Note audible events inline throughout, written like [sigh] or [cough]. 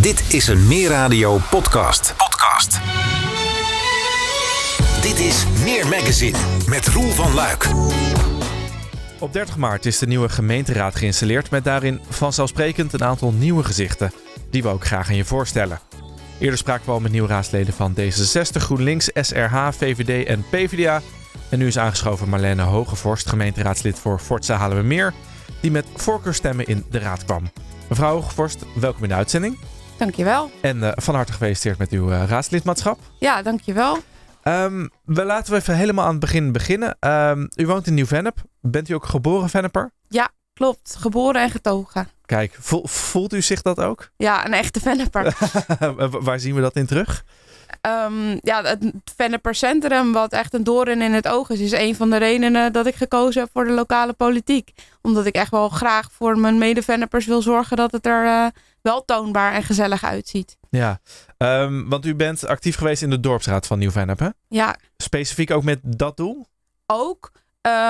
Dit is een Meer Radio podcast. Podcast. Dit is Meer Magazine met Roel van Luik. Op 30 maart is de nieuwe gemeenteraad geïnstalleerd met daarin vanzelfsprekend een aantal nieuwe gezichten die we ook graag aan je voorstellen. Eerder spraken we al met nieuwe raadsleden van D66, GroenLinks, SRH, VVD en PvdA. En nu is aangeschoven Marlene Hogevorst, gemeenteraadslid voor Forza Halen we Meer, die met voorkeurstemmen in de raad kwam. Mevrouw Hogevorst, welkom in de uitzending. Dankjewel. En uh, van harte gefeliciteerd met uw uh, raadslidmaatschap. Ja, dankjewel. Um, we laten we even helemaal aan het begin beginnen. Um, u woont in Nieuw-Vennep. Bent u ook geboren Venneper? Ja, klopt. Geboren en getogen. Kijk, voelt u zich dat ook? Ja, een echte Venneper. [laughs] Waar zien we dat in terug? Um, ja, het Venneper Centrum, wat echt een doorn in het oog is, is een van de redenen dat ik gekozen heb voor de lokale politiek. Omdat ik echt wel graag voor mijn mede-Vennepers wil zorgen dat het er uh, wel toonbaar en gezellig uitziet. Ja, um, want u bent actief geweest in de dorpsraad van Nieuw-Vennep, hè? Ja. Specifiek ook met dat doel? Ook.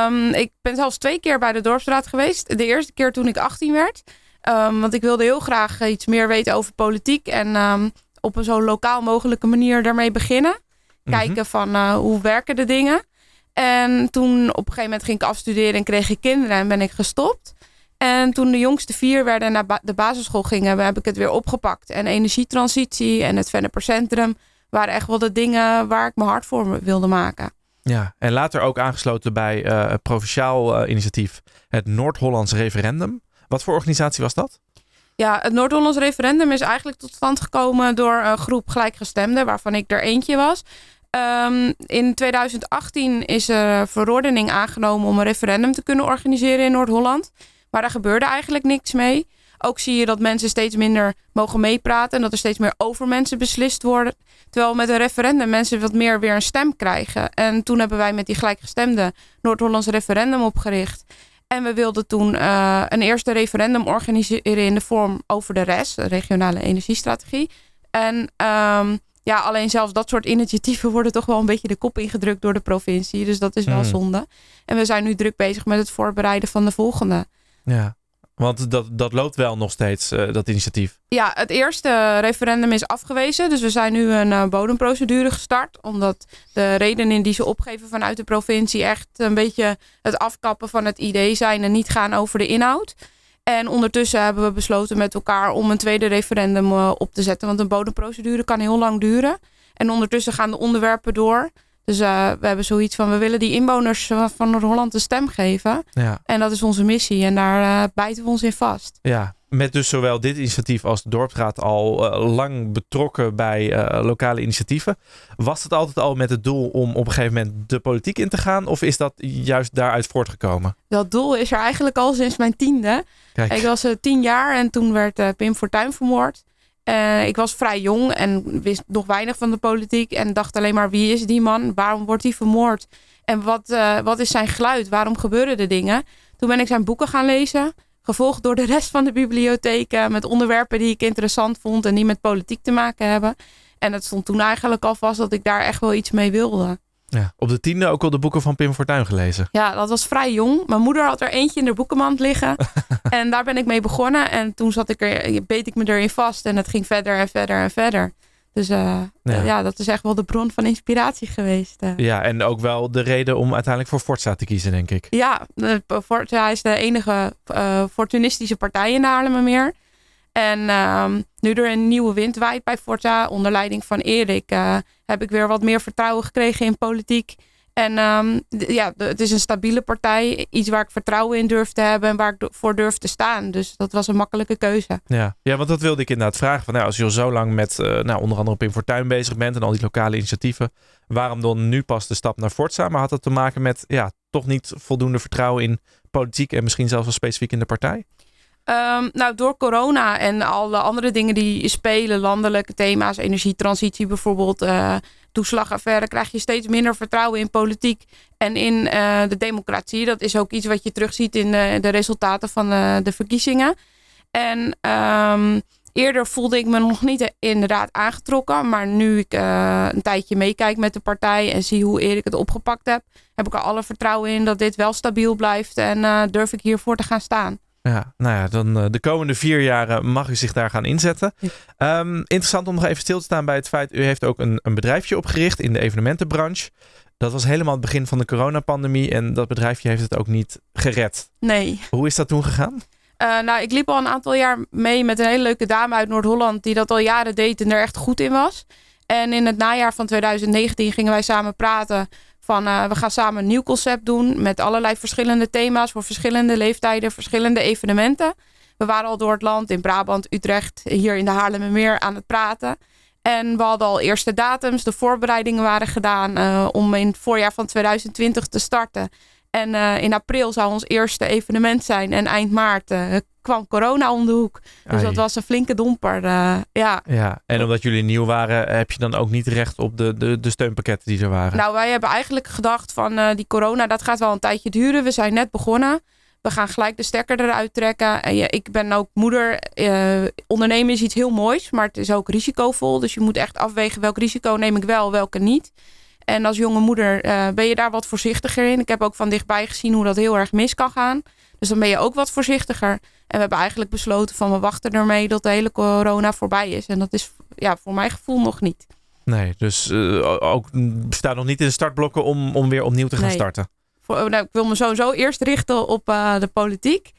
Um, ik ben zelfs twee keer bij de dorpsraad geweest. De eerste keer toen ik 18 werd. Um, want ik wilde heel graag iets meer weten over politiek. En um, op een zo lokaal mogelijke manier daarmee beginnen. Kijken mm -hmm. van uh, hoe werken de dingen. En toen op een gegeven moment ging ik afstuderen en kreeg ik kinderen en ben ik gestopt. En toen de jongste vier werden en naar ba de basisschool gingen, heb ik het weer opgepakt. En energietransitie en het Venneper Centrum waren echt wel de dingen waar ik mijn hart voor wilde maken. Ja, en later ook aangesloten bij uh, het provinciaal uh, initiatief, het Noord-Hollands Referendum. Wat voor organisatie was dat? Ja, het Noord-Hollands Referendum is eigenlijk tot stand gekomen door een groep gelijkgestemden, waarvan ik er eentje was. Um, in 2018 is er verordening aangenomen om een referendum te kunnen organiseren in Noord-Holland. Maar daar gebeurde eigenlijk niks mee. Ook zie je dat mensen steeds minder mogen meepraten en dat er steeds meer over mensen beslist worden. Terwijl met een referendum mensen wat meer weer een stem krijgen. En toen hebben wij met die gelijkgestemde Noord-Hollands referendum opgericht. En we wilden toen uh, een eerste referendum organiseren in de vorm over de rest, de regionale energiestrategie. En um, ja, alleen zelfs dat soort initiatieven [laughs] worden toch wel een beetje de kop ingedrukt door de provincie. Dus dat is wel mm. zonde. En we zijn nu druk bezig met het voorbereiden van de volgende. Ja, want dat, dat loopt wel nog steeds, uh, dat initiatief. Ja, het eerste referendum is afgewezen. Dus we zijn nu een uh, bodemprocedure gestart. Omdat de redenen die ze opgeven vanuit de provincie echt een beetje het afkappen van het idee zijn en niet gaan over de inhoud. En ondertussen hebben we besloten met elkaar om een tweede referendum uh, op te zetten. Want een bodemprocedure kan heel lang duren. En ondertussen gaan de onderwerpen door. Dus uh, we hebben zoiets van, we willen die inwoners van Noord-Holland een stem geven. Ja. En dat is onze missie en daar uh, bijten we ons in vast. Ja, met dus zowel dit initiatief als de dorpsraad al uh, lang betrokken bij lokale initiatieven. Was het altijd al met het doel om op een gegeven moment de politiek in te gaan? Of is dat juist daaruit voortgekomen? Dat doel is er eigenlijk al sinds mijn tiende. Kijk. Ik was tien jaar en toen werd Pim Fortuyn vermoord. Uh, ik was vrij jong en wist nog weinig van de politiek. En dacht alleen maar, wie is die man? Waarom wordt hij vermoord? En wat, uh, wat is zijn geluid? Waarom gebeuren de dingen? Toen ben ik zijn boeken gaan lezen. Gevolgd door de rest van de bibliotheken. Met onderwerpen die ik interessant vond en die met politiek te maken hebben. En het stond toen eigenlijk al vast dat ik daar echt wel iets mee wilde. Ja, op de tiende ook al de boeken van Pim Fortuyn gelezen. Ja, dat was vrij jong. Mijn moeder had er eentje in de boekenmand liggen. [laughs] en daar ben ik mee begonnen. En toen zat ik er, beet ik me erin vast. En het ging verder en verder en verder. Dus uh, ja. ja. dat is echt wel de bron van inspiratie geweest. Uh. Ja, en ook wel de reden om uiteindelijk voor Forza te kiezen, denk ik. Ja, Forza is de enige uh, fortunistische partij in de Haarlemmermeer. En um, nu er een nieuwe wind waait bij Forza, onder leiding van Erik, uh, heb ik weer wat meer vertrouwen gekregen in politiek. En um, ja, het is een stabiele partij. Iets waar ik vertrouwen in durf te hebben en waar ik voor durf te staan. Dus dat was een makkelijke keuze. Ja, ja want dat wilde ik inderdaad vragen. Van, nou, als je al zo lang met uh, nou, onder andere Pim Fortuyn bezig bent en al die lokale initiatieven. Waarom dan nu pas de stap naar Forza? Maar had dat te maken met ja, toch niet voldoende vertrouwen in politiek en misschien zelfs wel specifiek in de partij? Um, nou, door corona en alle andere dingen die spelen, landelijke thema's, energietransitie bijvoorbeeld, uh, toeslagaffaire, krijg je steeds minder vertrouwen in politiek en in uh, de democratie. Dat is ook iets wat je terugziet in de, de resultaten van de verkiezingen. En um, eerder voelde ik me nog niet inderdaad aangetrokken, maar nu ik een tijdje meekijk met de partij en zie hoe Erik het opgepakt heb, heb ik er alle vertrouwen in dat dit wel stabiel blijft en durf ik hiervoor te gaan staan. Ja, nou ja, dan de komende vier jaren mag u zich daar gaan inzetten. Ehm, interessant om nog even stil te staan bij het feit, u heeft ook een, een bedrijfje opgericht in de evenementenbranche. Dat was helemaal het begin van de coronapandemie en dat bedrijfje heeft het ook niet gered. Nee. Hoe is dat toen gegaan? Uh, nou, ik liep al een aantal jaar mee met een hele leuke dame uit Noord-Holland die dat al jaren deed en er echt goed in was. En in het najaar van 2019 gingen wij samen praten van uh, we gaan samen een nieuw concept doen met allerlei verschillende thema's voor verschillende leeftijden, verschillende evenementen. We waren al door het land in Brabant, Utrecht, hier in de Haarlemmermeer aan het praten. En we hadden al eerste datums, de voorbereidingen waren gedaan uh, om in het voorjaar van 2020 te starten. En uh, in april zou ons eerste evenement zijn. En eind maart kwam corona om de hoek. Dus Ai. dat was een flinke domper. Uh, ja. ja, en omdat jullie nieuw waren, heb je dan ook niet recht op de, de, de steunpakketten die er waren? Nou, wij hebben eigenlijk gedacht van die corona, dat gaat wel een tijdje duren. We zijn net begonnen. We gaan gelijk de stekker eruit trekken. En ja, ik ben ook moeder. ondernemen is iets heel moois, maar het is ook risicovol. Dus je moet echt afwegen welk risico neem ik wel, welke niet. En als jonge moeder ben je daar wat voorzichtiger in. Ik heb ook van dichtbij gezien hoe dat heel erg mis kan gaan. Dus dan ben je ook wat voorzichtiger. En we hebben eigenlijk besloten van we wachten ermee tot de hele corona voorbij is. En dat is ja, voor mijn gevoel nog niet. Nee, dus uh, ook staat nog niet in de startblokken om, om weer opnieuw te gaan nee. starten. Voor, nou, ik wil me sowieso eerst richten op uh, de politiek.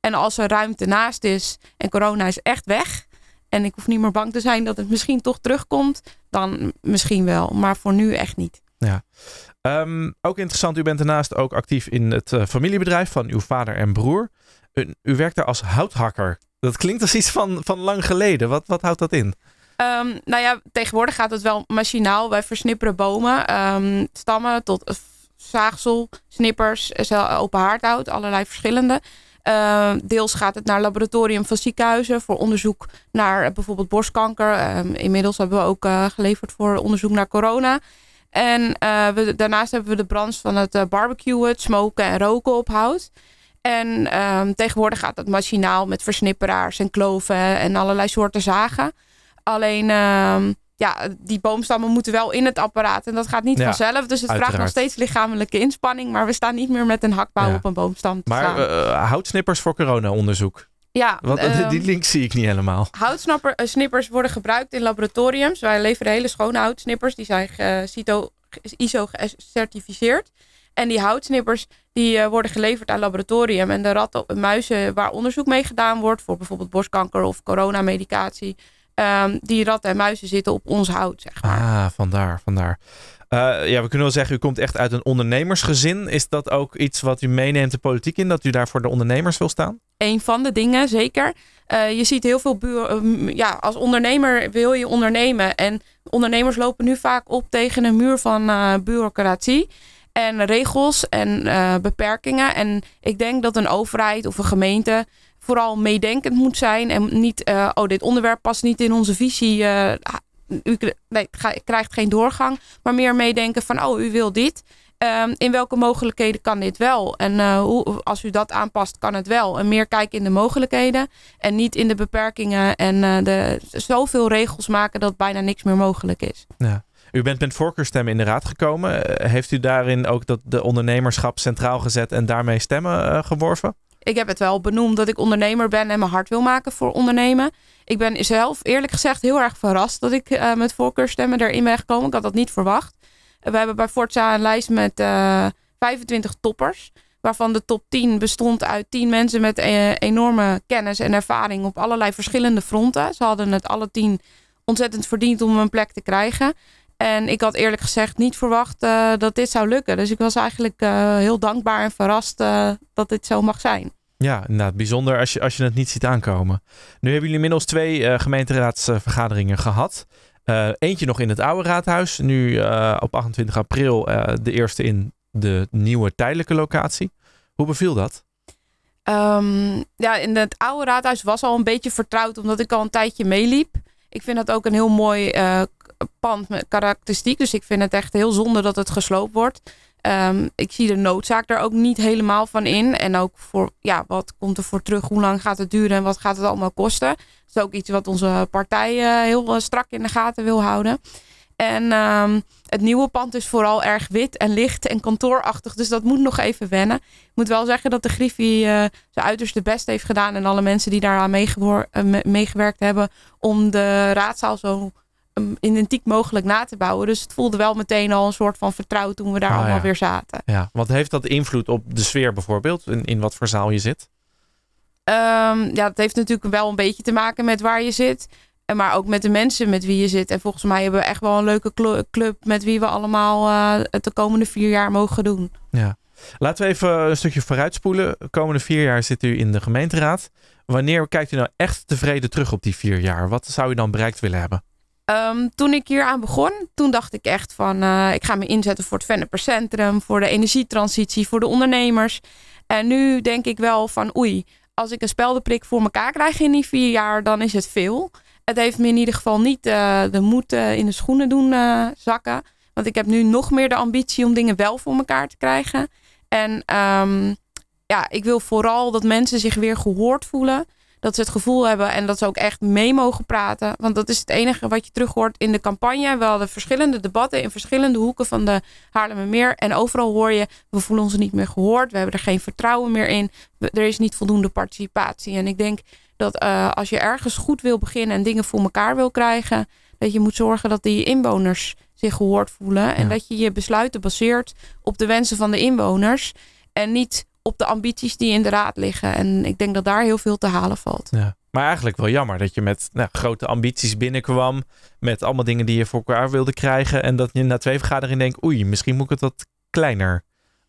En als er ruimte naast is en corona is echt weg, en ik hoef niet meer bang te zijn dat het misschien toch terugkomt, dan misschien wel. Maar voor nu echt niet. Ja. Um, ook interessant, u bent daarnaast ook actief in het familiebedrijf van uw vader en broer. U, werkt daar als houthakker. Dat klinkt als iets van, van lang geleden. Wat, wat houdt dat in? Um, nou ja, tegenwoordig gaat het wel machinaal. Wij versnipperen bomen, um, stammen tot uh, zaagsel, snippers, open haardhout, allerlei verschillende. Uh, deels gaat het naar laboratorium van ziekenhuizen voor onderzoek naar uh, bijvoorbeeld borstkanker. Inmiddels hebben we ook eh, geleverd voor onderzoek naar corona. En eh, daarnaast hebben we de branche van het barbecuen, het smoken en roken op hout. En ehm, tegenwoordig gaat het machinaal met versnipperaars en kloven en allerlei soorten zagen. Alleen ehm, ja, die boomstammen moeten wel in het apparaat. En dat gaat niet Ja, vanzelf. Dus het vraagt nog steeds lichamelijke inspanning. Maar we staan niet meer met een hakbouw Ja. op een boomstam te Maar slaan. eh, houtsnippers voor corona-onderzoek. ja, Want ehm, die link zie ik niet helemaal. Houtsnippers worden gebruikt in laboratoriums. Wij leveren hele schone houtsnippers. Die zijn eh, CITO, ISO gecertificeerd. En die houtsnippers die, eh, worden geleverd aan laboratorium. En de ratten en muizen waar onderzoek mee gedaan wordt... voor bijvoorbeeld borstkanker of coronamedicatie... ehm, die ratten en muizen zitten op ons hout, zeg maar. Ah, vandaar, vandaar. Eh, ja, we kunnen wel zeggen, u komt echt uit een ondernemersgezin. Is dat ook iets wat u meeneemt de politiek in? Dat u daar voor de ondernemers wil staan? een van de dingen, zeker. Eh, je ziet heel veel buur, eh, ja, als ondernemer wil je ondernemen. En ondernemers lopen nu vaak op tegen een muur van bureaucratie en regels en eh, beperkingen. En ik denk dat een overheid of een gemeente vooral meedenkend moet zijn. En niet, eh, oh, dit onderwerp past niet in onze visie. eh, u krijgt geen doorgang. Maar meer meedenken van, oh, u wil dit. Ehm, in welke mogelijkheden kan dit wel? En hoe, als u dat aanpast, kan het wel. En meer kijken in de mogelijkheden en niet in de beperkingen en eh, de, zoveel regels maken dat bijna niks meer mogelijk is. Ja. U bent met voorkeurstemmen in de raad gekomen. Eh, heeft u daarin ook dat de ondernemerschap centraal gezet en daarmee stemmen eh, geworven? Ik heb het wel benoemd dat ik ondernemer ben en mijn hart wil maken voor ondernemen. Ik ben zelf eerlijk gezegd heel erg verrast dat ik eh, met voorkeurstemmen erin ben gekomen. Ik had dat niet verwacht. We hebben bij Forza een lijst met eh, 25 toppers. Waarvan de top 10 bestond uit 10 mensen met enorme kennis en ervaring op allerlei verschillende fronten. Ze hadden het alle 10 ontzettend verdiend om een plek te krijgen. En ik had eerlijk gezegd niet verwacht eh, dat dit zou lukken. Dus ik was eigenlijk eh, heel dankbaar en verrast eh, dat dit zo mag zijn. Ja, inderdaad. Bijzonder als je, als je het niet ziet aankomen. Nu hebben jullie inmiddels twee gemeenteraadsvergaderingen gehad. Eh, eentje nog in het oude raadhuis. Nu op 28 april de eerste in de nieuwe tijdelijke locatie. Hoe beviel dat? Ehm, ja, in het oude raadhuis was al een beetje vertrouwd, omdat ik al een tijdje meeliep. Ik vind dat ook een heel mooi eh, pand met karakteristiek. Dus ik vind het echt heel zonde dat het gesloopt wordt. Ehm, ik zie de noodzaak er ook niet helemaal van in. En ook voor, ja, wat komt er voor terug? Hoe lang gaat het duren en wat gaat het allemaal kosten? Dat is ook iets wat onze partij eh, heel eh, strak in de gaten wil houden. En ehm, het nieuwe pand is vooral erg wit en licht en kantoorachtig. Dus dat moet nog even wennen. Ik moet wel zeggen dat de Griffie uh, zijn uiterste best heeft gedaan. En alle mensen die daaraan meegewerkt hebben. Om de raadzaal zo um, identiek mogelijk na te bouwen. Dus het voelde wel meteen al een soort van vertrouwen toen we daar oh, allemaal weer zaten. Ja, wat heeft dat invloed op de sfeer bijvoorbeeld? In, in wat voor zaal je zit? Um, ja, dat heeft natuurlijk wel een beetje te maken met waar je zit. En maar ook met de mensen met wie je zit. En volgens mij hebben we echt wel een leuke club met wie we allemaal uh, het de komende vier jaar mogen doen. Ja. Laten we even een stukje vooruitspoelen. De komende vier jaar zit u in de gemeenteraad. Wanneer kijkt u nou echt tevreden terug op die vier jaar? Wat zou u dan bereikt willen hebben? Um, toen ik hier aan begon, toen dacht ik echt van uh, ik ga me inzetten voor het Venneper Centrum, voor de energietransitie, voor de ondernemers. En nu denk ik wel van oei, als ik een speldenprik voor elkaar krijg in die vier jaar, dan is het veel. Het heeft me in ieder geval niet uh, de moed uh, in de schoenen doen zakken. Want ik heb nu nog meer de ambitie om dingen wel voor elkaar te krijgen. En um, ja, ik wil vooral dat mensen zich weer gehoord voelen. Dat ze het gevoel hebben en dat ze ook echt mee mogen praten. Want dat is het enige wat je terug hoort in de campagne. We hadden verschillende debatten in verschillende hoeken van de Haarlemmermeer. En overal hoor je, we voelen ons niet meer gehoord. We hebben er geen vertrouwen meer in. Er is niet voldoende participatie. En ik denk dat uh, als je ergens goed wil beginnen en dingen voor elkaar wil krijgen. Dat je moet zorgen dat die inwoners zich gehoord voelen. En dat je je besluiten baseert op de wensen van de inwoners. En niet op de ambities die in de raad liggen. En ik denk dat daar heel veel te halen valt. Ja. Maar eigenlijk wel jammer dat je met nou, grote ambities binnenkwam. Met allemaal dingen die je voor elkaar wilde krijgen. En dat je na twee vergaderingen denkt, oei, misschien moet ik het wat kleiner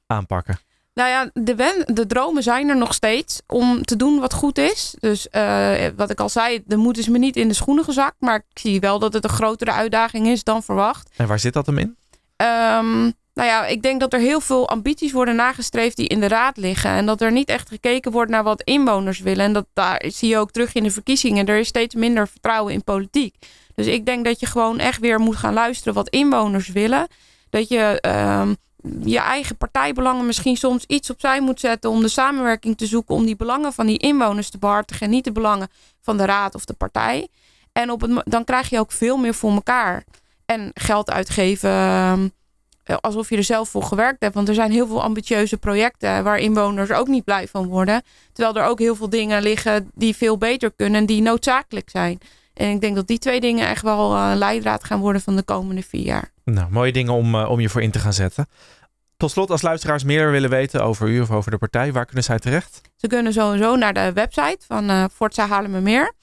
aanpakken. Nou ja, de, de dromen zijn er nog steeds om te doen wat goed is. Dus uh, wat ik al zei, de moed is me niet in de schoenen gezakt. Maar ik zie wel dat het een grotere uitdaging is dan verwacht. En waar zit dat hem in? Um, nou ja, ik denk dat er heel veel ambities worden nagestreefd die in de raad liggen. En dat er niet echt gekeken wordt naar wat inwoners willen. En dat daar zie je ook terug in de verkiezingen. Er is steeds minder vertrouwen in politiek. Dus ik denk dat je gewoon echt weer moet gaan luisteren wat inwoners willen. Dat je uh, je eigen partijbelangen misschien soms iets opzij moet zetten om de samenwerking te zoeken. Om die belangen van die inwoners te behartigen. En niet de belangen van de raad of de partij. En op het, dan krijg je ook veel meer voor elkaar. En geld uitgeven ehm, eh, alsof je er zelf voor gewerkt hebt. Want er zijn heel veel ambitieuze projecten waar inwoners ook niet blij van worden. Terwijl er ook heel veel dingen liggen die veel beter kunnen en die noodzakelijk zijn. En ik denk dat die twee dingen echt wel een eh, leidraad gaan worden van de komende vier jaar. Nou, mooie dingen om, uh, om je voor in te gaan zetten. Tot slot, als luisteraars meer willen weten over u of over de partij, waar kunnen zij terecht? Ze kunnen sowieso naar de website van uh, Forza Haarlemmermeer.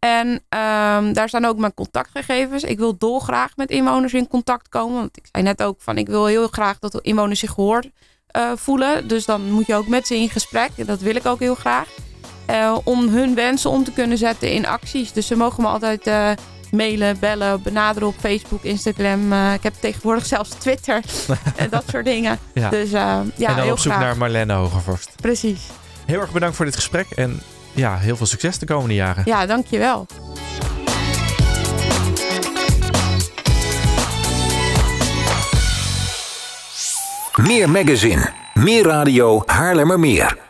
En um, daar staan ook mijn contactgegevens. Ik wil dolgraag met inwoners in contact komen. Want ik zei net ook van ik wil heel graag dat de inwoners zich gehoord uh, voelen. Dus dan moet je ook met ze in gesprek. En dat wil ik ook heel graag. Uh, om hun wensen om te kunnen zetten in acties. Dus ze mogen me altijd uh, mailen, bellen, benaderen op Facebook, Instagram. ik heb tegenwoordig [laughs] zelfs Twitter. [laughs] en dat soort dingen. Ja. Dus, ja, en dan op zoek graag. naar Marlene Hogervorst. Precies. Heel erg bedankt voor dit gesprek. En ja, heel veel succes de komende jaren. Ja, dankjewel. Meer magazine, meer radio, Haarlemmermeer.